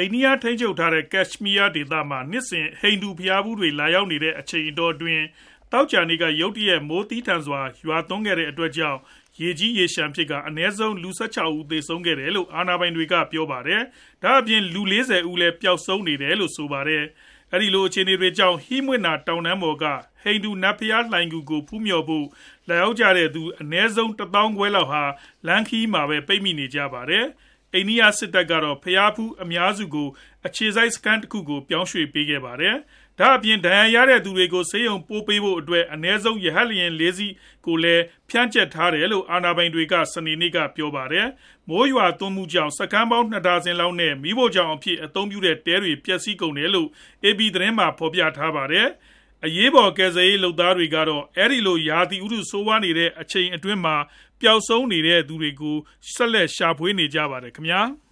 အိန္ဒိယထိန်းချုပ်ထားတဲ့ ကက်ရှ်မီးယားဒေသမှာ နှစ်စဉ် ဟိန္ဒူဘုရားဖူးတွေ လာရောက်နေတဲ့ အချိန်အတောအတွင်း သောကြာနေ့က ရုတ်တရက် မိုးသည်းထန်စွာ ရွာသွန်းခဲ့တဲ့အတွက်ကြောင့် ရေကြီးရေလျှံဖြစ်ကာ အနည်းဆုံး လူ ၁၆ ဦး သေဆုံးခဲ့တယ်လို့ အာဏာပိုင်တွေက ပြောပါတယ်။ဒါအပြင် လူ၄ဝဦးလည်း ပျောက်ဆုံးနေတယ်လို့ ဆိုပါတယ်။အဲဒီလို အခြေအနေတွေကြောင့် ဟိမွှတ်နာတောင်တန်းပေါ်က ဟိန္ဒူနတ်ဘုရားလှိုဏ်ဂူကို ဖူးမျှော်ဖို့ လာရောက်ကြတဲ့သူ အနည်းဆုံး ၁ သောင်းခွဲလောက်ဟာ လမ်းခရီးမှာပဲ ပိတ်မိနေကြပါတယ်။ အိန္ဒိယစစ်တပ်ကတော့ ဘုရားဖူးအများစုကို အခြေစိုက်စခန်းတခုကို ပြောင်းရွှေ့ပေးခဲ့ပါတယ်။ဒါအပြင် ဒဏ်ရာရတဲ့သူတွေကို ဆေးရုံပို့ပေးဖို့အတွက် အနည်းဆုံး ရဟတ်ယာဉ် ၄ စီးကိုလည်း ဖြန့်ကျက်ထားတယ်လို့ အာဏာပိုင်တွေက စနေနေ့က ပြောပါတယ်။မိုးရွာသွန်းမှုကြောင့် စခန်းပေါင်း ၂ ဒါဇင်လောက်နဲ့ မီးဖိုချောင်အဖြစ် အသုံးပြုတဲ့ တဲတွေ ပျက်စီးကုန်တယ်လို့ AP သတင်းမှာ ဖော်ပြထားပါတယ်။ အရေးပေါ် ကယ်ဆယ်ရေးလုပ်သားတွေကတော့ အဲဒီလို ရာသီဥတု ဆိုးဝါးနေတဲ့ အချိန်အတွင်းမှာ ပျောက်ဆုံးနေတဲ့သူတွေကို ဆက်လက် ရှာဖွေနေကြပါတယ်ခင်ဗျာ။